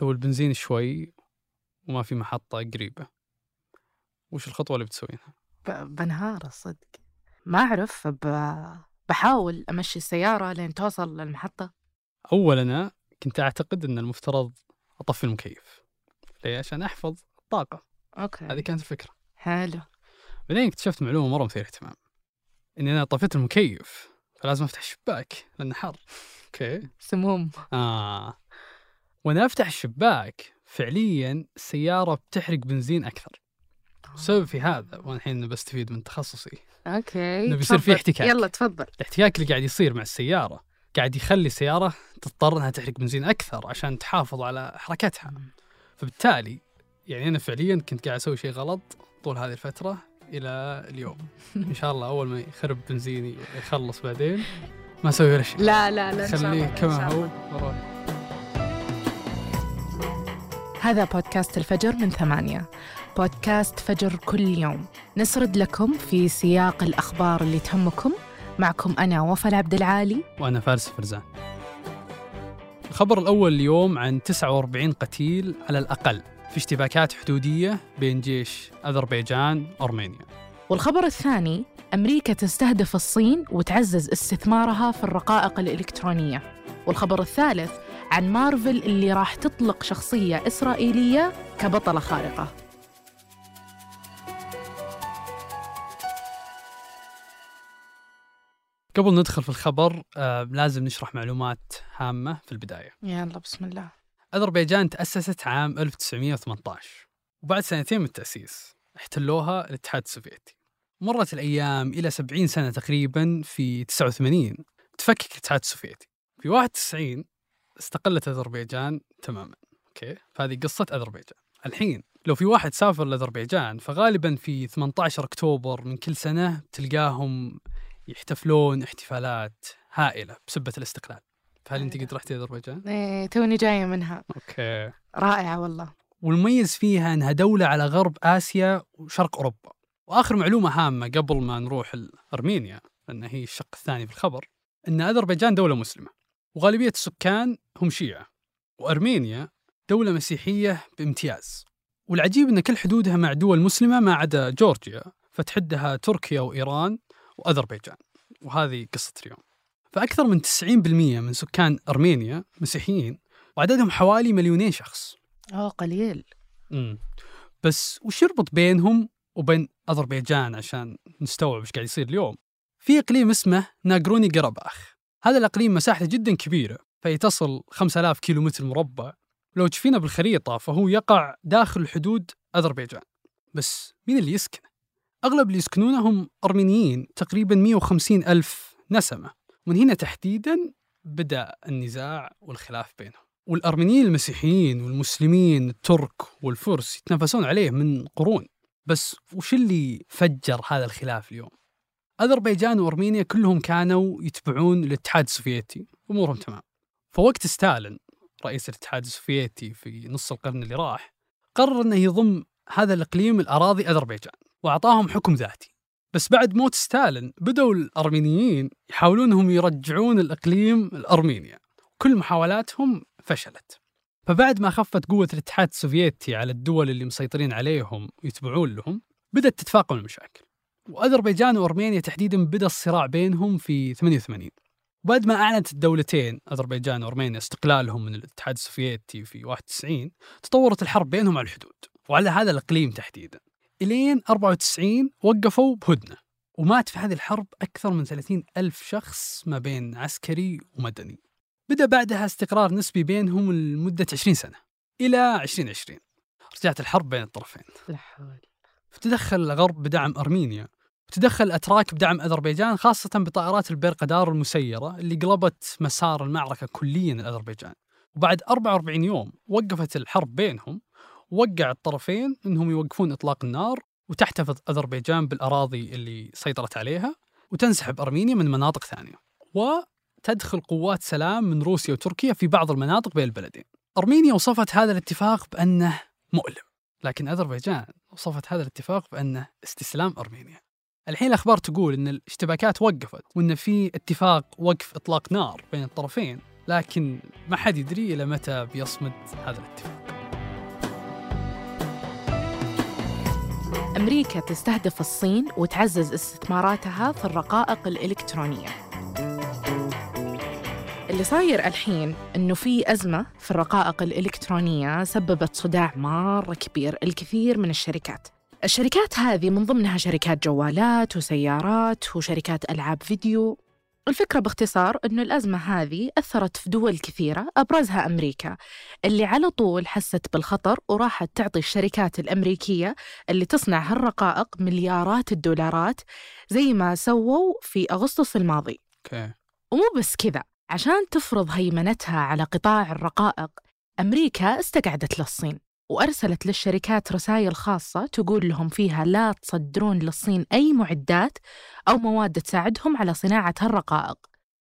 لو البنزين شوي وما في محطة قريبة وش الخطوة اللي بتسوينها؟ بنهار الصدق ما أعرف ب... بحاول أمشي السيارة لين توصل للمحطة. أول أنا كنت أعتقد أن المفترض أطفي المكيف ليه؟ عشان أحفظ الطاقة. أوكي. هذه كانت الفكرة. حلو. بعدين اكتشفت معلومة مرة مثيرة اهتمام إني أنا طفيت المكيف فلازم أفتح الشباك لأنه حر. Okay. سموم. آه. وأنا أفتح الشباك فعليا السيارة بتحرق بنزين أكثر. السبب في هذا وأنا الحين بستفيد من تخصصي. okay إنه بيصير في. احتكاك. يلا تفضل. الاحتكاك اللي قاعد يصير مع السيارة قاعد يخلي السيارة تضطر إنها تحرق بنزين أكثر عشان تحافظ على حركتها. فبالتالي يعني أنا فعليا كنت قاعد أسوي شيء غلط طول هذه الفترة إلى اليوم. إن شاء الله أول ما يخرب بنزيني يخلص بعدين ما أسوي ولا شيء. لا لا لا خليه كما هو. هذا بودكاست الفجر من ثمانية. بودكاست فجر كل يوم. نسرد لكم في سياق الأخبار اللي تهمكم. معكم أنا وفاء عبد العالي. وأنا فارس فرزان. الخبر الأول اليوم عن 49 قتيل على الأقل في اشتباكات حدودية بين جيش أذربيجان وأرمينيا. والخبر الثاني أمريكا تستهدف الصين وتعزز استثمارها في الرقائق الإلكترونية. والخبر الثالث عن مارفل اللي راح تطلق شخصية إسرائيلية كبطلة خارقة. قبل ندخل في الخبر آه لازم نشرح معلومات هامة في البداية. يلا بسم الله. أذربيجان تأسست عام 1918 وبعد سنتين من التأسيس احتلوها الاتحاد السوفيتي. مرت الأيام إلى 70 سنة تقريبا في 89 تفكك الاتحاد السوفيتي. في 91 استقلت أذربيجان تماما okay؟ فهذه قصة أذربيجان. الحين لو في واحد سافر لأذربيجان فغالبا في 18 أكتوبر من كل سنة تلقاهم يحتفلون احتفالات هائلة بسبة الاستقلال. فهل أنت قد رحتي أذربيجان؟ إيه توني جاية منها. أوكي. رائعة والله. والمميز فيها أنها دولة على غرب آسيا وشرق أوروبا. وآخر معلومة هامة قبل ما نروح لأرمينيا لأن هي الشق الثاني في الخبر إن أذربيجان دولة مسلمة. وغالبية السكان هم شيعة. وأرمينيا دولة مسيحية بامتياز. والعجيب إن كل حدودها مع دول مسلمة ما عدا جورجيا فتحدها تركيا وإيران وأذربيجان. وهذه قصة اليوم. فأكثر من 90% من سكان أرمينيا مسيحيين وعددهم حوالي مليونين شخص. أوه قليل امم بس وش يربط بينهم وبين أذربيجان عشان نستوعب إيش قاعد يصير اليوم؟ في إقليم اسمه ناغروني قرباخ هذا الأقليم مساحته جدا كبيرة فهي تصل 5000 كيلو متر مربع. لو تشوفينه بالخريطة فهو يقع داخل حدود أذربيجان. بس مين اللي يسكنه؟ أغلب اللي يسكنونه هم أرمينيين تقريبا 150 ألف نسمة. ومن هنا تحديدا بدأ النزاع والخلاف بينهم. والأرمينيين المسيحيين والمسلمين الترك والفرس يتنافسون عليه من قرون. بس وش اللي فجر هذا الخلاف اليوم؟ أذربيجان وأرمينيا كلهم كانوا يتبعون الاتحاد السوفيتي. أمورهم تمام. فوقت ستالين رئيس الاتحاد السوفيتي في نص القرن اللي راح قرر إنه يضم هذا الإقليم الأراضي أذربيجان وأعطاهم حكم ذاتي. بس بعد موت ستالين بدأوا الأرمينيين يحاولون انهم يرجعون الإقليم الأرمينيا. كل محاولاتهم فشلت. فبعد ما خفت قوة الاتحاد السوفيتي على الدول اللي مسيطرين عليهم ويتبعون لهم بدأت تتفاقم المشاكل. وأذربيجان وأرمينيا تحديدا بدأ الصراع بينهم في 88 وبعد ما أعلنت الدولتين أذربيجان وأرمينيا استقلالهم من الاتحاد السوفيتي في 91 تطورت الحرب بينهم على الحدود وعلى هذا الإقليم تحديدا. إلين 94 وقفوا بهدنة ومات في هذه الحرب أكثر من 30 ألف شخص ما بين عسكري ومدني. بدأ بعدها استقرار نسبي بينهم لمدة 20 سنة إلى 2020 رجعت الحرب بين الطرفين. لا حول. فتدخل الغرب بدعم أرمينيا وتدخل الأتراك بدعم أذربيجان خاصة بطائرات البرقدار المسيرة اللي قلبت مسار المعركة كليا الأذربيجان. وبعد 44 يوم وقفت الحرب بينهم ووقع الطرفين إنهم يوقفون إطلاق النار وتحتفظ أذربيجان بالأراضي اللي سيطرت عليها وتنسحب أرمينيا من مناطق ثانية. وتدخل قوات سلام من روسيا وتركيا في بعض المناطق بين البلدين. أرمينيا وصفت هذا الاتفاق بأنه مؤلم لكن أذربيجان وصفت هذا الاتفاق بأنه استسلام أرمينيا. الحين الأخبار تقول إن الاشتباكات وقفت وإن في اتفاق وقف إطلاق نار بين الطرفين لكن ما حد يدري إلى متى بيصمد هذا الاتفاق أمريكا تستهدف الصين وتعزز استثماراتها في الرقائق الإلكترونية اللي صاير الحين إنه في أزمة في الرقائق الإلكترونية سببت صداع مره كبير الكثير من الشركات. الشركات هذه من ضمنها شركات جوالات وسيارات وشركات ألعاب فيديو. الفكرة باختصار أنه الأزمة هذه أثرت في دول كثيرة أبرزها أمريكا اللي على طول حست بالخطر وراحت تعطي الشركات الأمريكية اللي تصنع هالرقائق مليارات الدولارات زي ما سووا في أغسطس الماضي. أوكي. ومو بس كذا عشان تفرض هيمنتها على قطاع الرقائق أمريكا استقعدت للصين. وأرسلت للشركات رسائل خاصة تقول لهم فيها لا تصدرون للصين أي معدات أو مواد تساعدهم على صناعة هالرقائق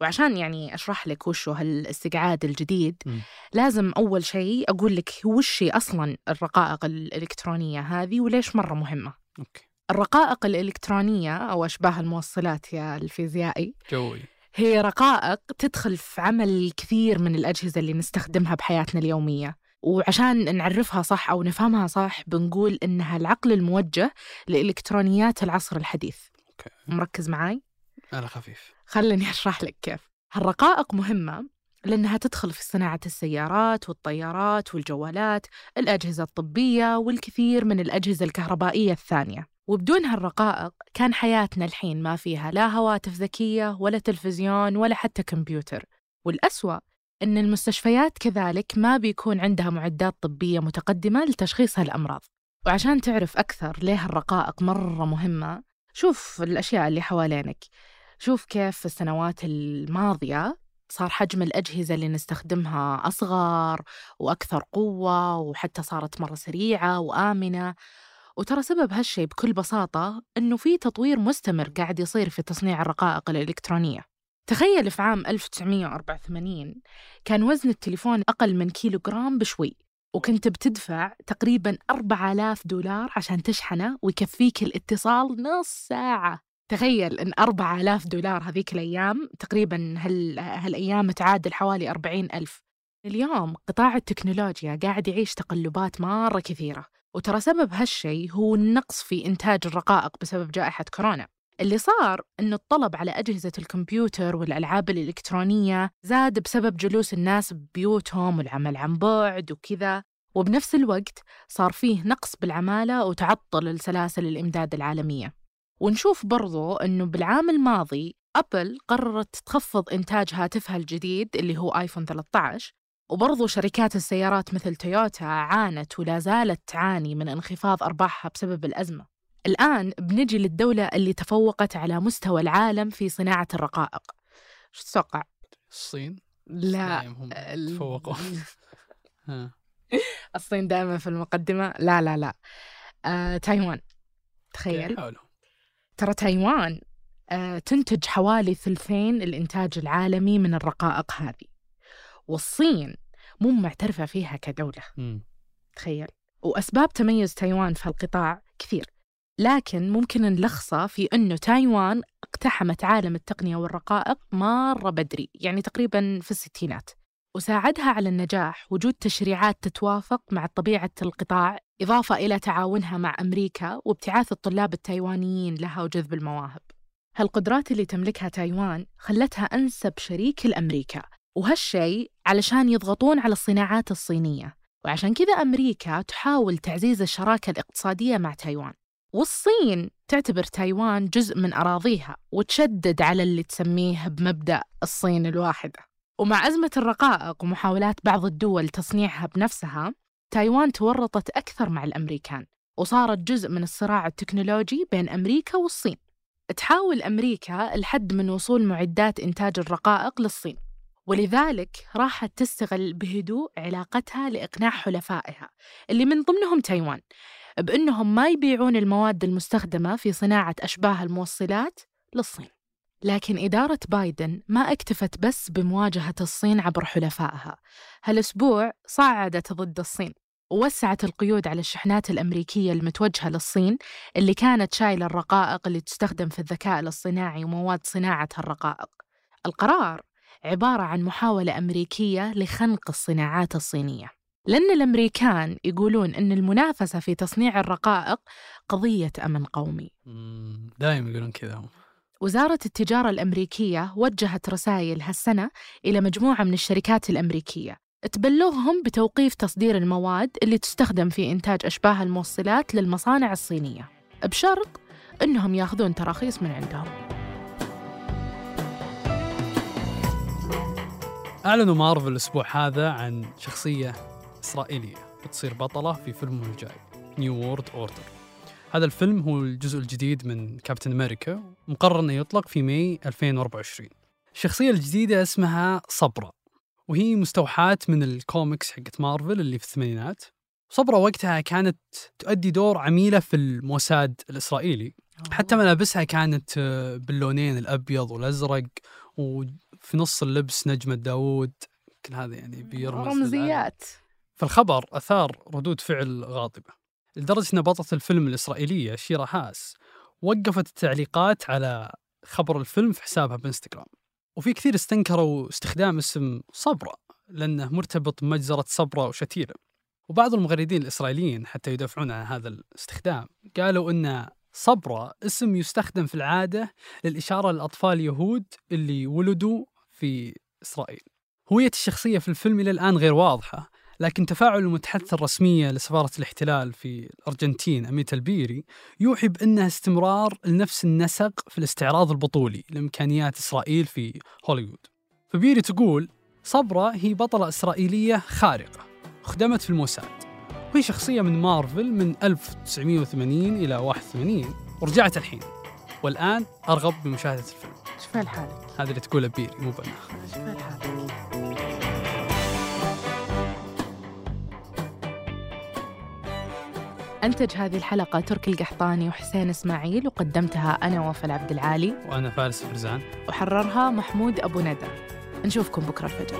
وعشان يعني أشرح لك وش هالاستقعاد الجديد مم. لازم أول شيء أقول لك وش هي أصلا الرقائق الإلكترونية هذه وليش مرة مهمة. أوكي. الرقائق الإلكترونية أو أشباه الموصلات يا الفيزيائي جوي. هي رقائق تدخل في عمل كثير من الأجهزة اللي نستخدمها بحياتنا اليومية. وعشان نعرفها صح أو نفهمها صح بنقول إنها العقل الموجه لإلكترونيات العصر الحديث. أوكي. مركز معاي؟ على خفيف. خلني أشرح لك كيف. هالرقائق مهمة لأنها تدخل في صناعة السيارات والطيارات والجوالات الأجهزة الطبية والكثير من الأجهزة الكهربائية الثانية. وبدون هالرقائق كان حياتنا الحين ما فيها لا هواتف ذكية ولا تلفزيون ولا حتى كمبيوتر. والأسوأ أن المستشفيات كذلك ما بيكون عندها معدات طبية متقدمة لتشخيص هالأمراض. وعشان تعرف أكثر ليه الرقائق مرة مهمة شوف الأشياء اللي حوالينك. شوف كيف في السنوات الماضية صار حجم الأجهزة اللي نستخدمها أصغر وأكثر قوة وحتى صارت مرة سريعة وآمنة. وترى سبب هالشي بكل بساطة إنه في تطوير مستمر قاعد يصير في تصنيع الرقائق الإلكترونية. تخيل في عام 1984 كان وزن التليفون أقل من كيلوغرام بشوي وكنت بتدفع تقريبا 4000 دولار عشان تشحنه ويكفيك الاتصال نص ساعة. تخيل إن 4000 دولار هذيك الأيام تقريبا هال... هالأيام تعادل حوالي 40 ألف. اليوم قطاع التكنولوجيا قاعد يعيش تقلبات مرة كثيرة وترى سبب هالشي هو النقص في إنتاج الرقائق بسبب جائحة كورونا. اللي صار إنه الطلب على أجهزة الكمبيوتر والألعاب الإلكترونية زاد بسبب جلوس الناس ببيوتهم والعمل عن بعد وكذا. وبنفس الوقت صار فيه نقص بالعمالة وتعطل السلاسل الإمداد العالمية. ونشوف برضو أنه بالعام الماضي أبل قررت تخفض إنتاج هاتفها الجديد اللي هو آيفون 13 وبرضو شركات السيارات مثل تويوتا عانت ولا زالت تعاني من انخفاض أرباحها بسبب الأزمة. الآن بنجي للدولة اللي تفوقت على مستوى العالم في صناعة الرقائق. شو تتوقع؟ الصين؟ لا. هم ال- تفوقوا. الصين دائما في المقدمة. لا لا لا. آه، تايوان. تخيل. ترى تايوان آه، تنتج حوالي ثلثين الإنتاج العالمي من الرقائق هذه. والصين مو معترفة فيها كدولة. مم. تخيل. وأسباب تميز تايوان في هالقطاع كثير. لكن ممكن نلخصه في أنه تايوان اقتحمت عالم التقنية والرقائق مرة بدري يعني تقريبا في الستينات. وساعدها على النجاح وجود تشريعات تتوافق مع طبيعة القطاع إضافة إلى تعاونها مع أمريكا وابتعاث الطلاب التايوانيين لها وجذب المواهب. هالقدرات اللي تملكها تايوان خلتها أنسب شريك لأمريكا وهالشيء علشان يضغطون على الصناعات الصينية. وعشان كذا أمريكا تحاول تعزيز الشراكة الاقتصادية مع تايوان. والصين تعتبر تايوان جزء من أراضيها وتشدد على اللي تسميه بمبدأ الصين الواحدة. ومع أزمة الرقائق ومحاولات بعض الدول تصنيعها بنفسها تايوان تورطت أكثر مع الأمريكان وصارت جزء من الصراع التكنولوجي بين أمريكا والصين. تحاول أمريكا الحد من وصول معدات إنتاج الرقائق للصين ولذلك راحت تستغل بهدوء علاقتها لإقناع حلفائها اللي من ضمنهم تايوان. بأنهم ما يبيعون المواد المستخدمة في صناعة أشباه الموصلات للصين. لكن إدارة بايدن ما اكتفت بس بمواجهة الصين عبر حلفائها. هالأسبوع صعدت ضد الصين ووسعت القيود على الشحنات الأمريكية المتوجهة للصين اللي كانت شايلة الرقائق اللي تستخدم في الذكاء الاصطناعي ومواد صناعة هالرقائق القرار عبارة عن محاولة أمريكية لخنق الصناعات الصينية. لأن الأمريكان يقولون أن المنافسة في تصنيع الرقائق قضية أمن قومي. دائما يقولون كذا وزارة التجارة الأمريكية وجهت رسائل هالسنة إلى مجموعة من الشركات الأمريكية. تبلغهم بتوقيف تصدير المواد اللي تستخدم في إنتاج أشباه الموصلات للمصانع الصينية بشرط أنهم يأخذون تراخيص من عندهم. أعلنوا مارفل الأسبوع هذا عن شخصية إسرائيلية. بتصير بطلة في فيلمهم الجاي New World Order هذا الفيلم هو الجزء الجديد من كابتن أمريكا مقرر أنه يطلق في May 2024 الشخصية الجديدة اسمها صبرا وهي مستوحاة من الكوميكس حقت مارفل اللي في الثمانينات. صبرا وقتها كانت تؤدي دور عميلة في الموساد الإسرائيلي. حتى ملابسها كانت آه، باللونين الأبيض والأزرق وفي نص اللبس نجمة داوود كل هذا يعني بيرمز. رمزيات. فالخبر أثار ردود فعل غاضبة لدرجة أن بطلة الفيلم الإسرائيلية شيرا هاس وقفت التعليقات على خبر الفيلم في حسابها بإنستغرام. وفي كثير استنكروا استخدام اسم صبرا لأنه مرتبط بمجزرة صبرا وشتيلة. وبعض المغردين الإسرائيليين حتى يدافعون عن هذا الاستخدام قالوا أن صبرا اسم يستخدم في العادة للإشارة للأطفال اليهود اللي ولدوا في إسرائيل. هوية الشخصية في الفيلم إلى الآن غير واضحة لكن تفاعل المتحدثة الرسمية لسفارة الاحتلال في الأرجنتين أميتا البيري يوحي بأنها استمرار لنفس النسق في الاستعراض البطولي لإمكانيات إسرائيل في هوليوود. فبيري تقول صبرا هي بطلة إسرائيلية خارقة خدمت في الموساد وهي شخصية من مارفل من 1980 إلى 81 ورجعت الحين والآن أرغب بمشاهدة الفيلم. شوف الحال هذا اللي تقوله بيري مو بنا. شوف الحال أنتج هذه الحلقة تركي القحطاني وحسين إسماعيل وقدمتها أنا وفاء عبد العالي. وأنا فارس فرزان. وحررها محمود أبو ندى. نشوفكم بكرة الفجر.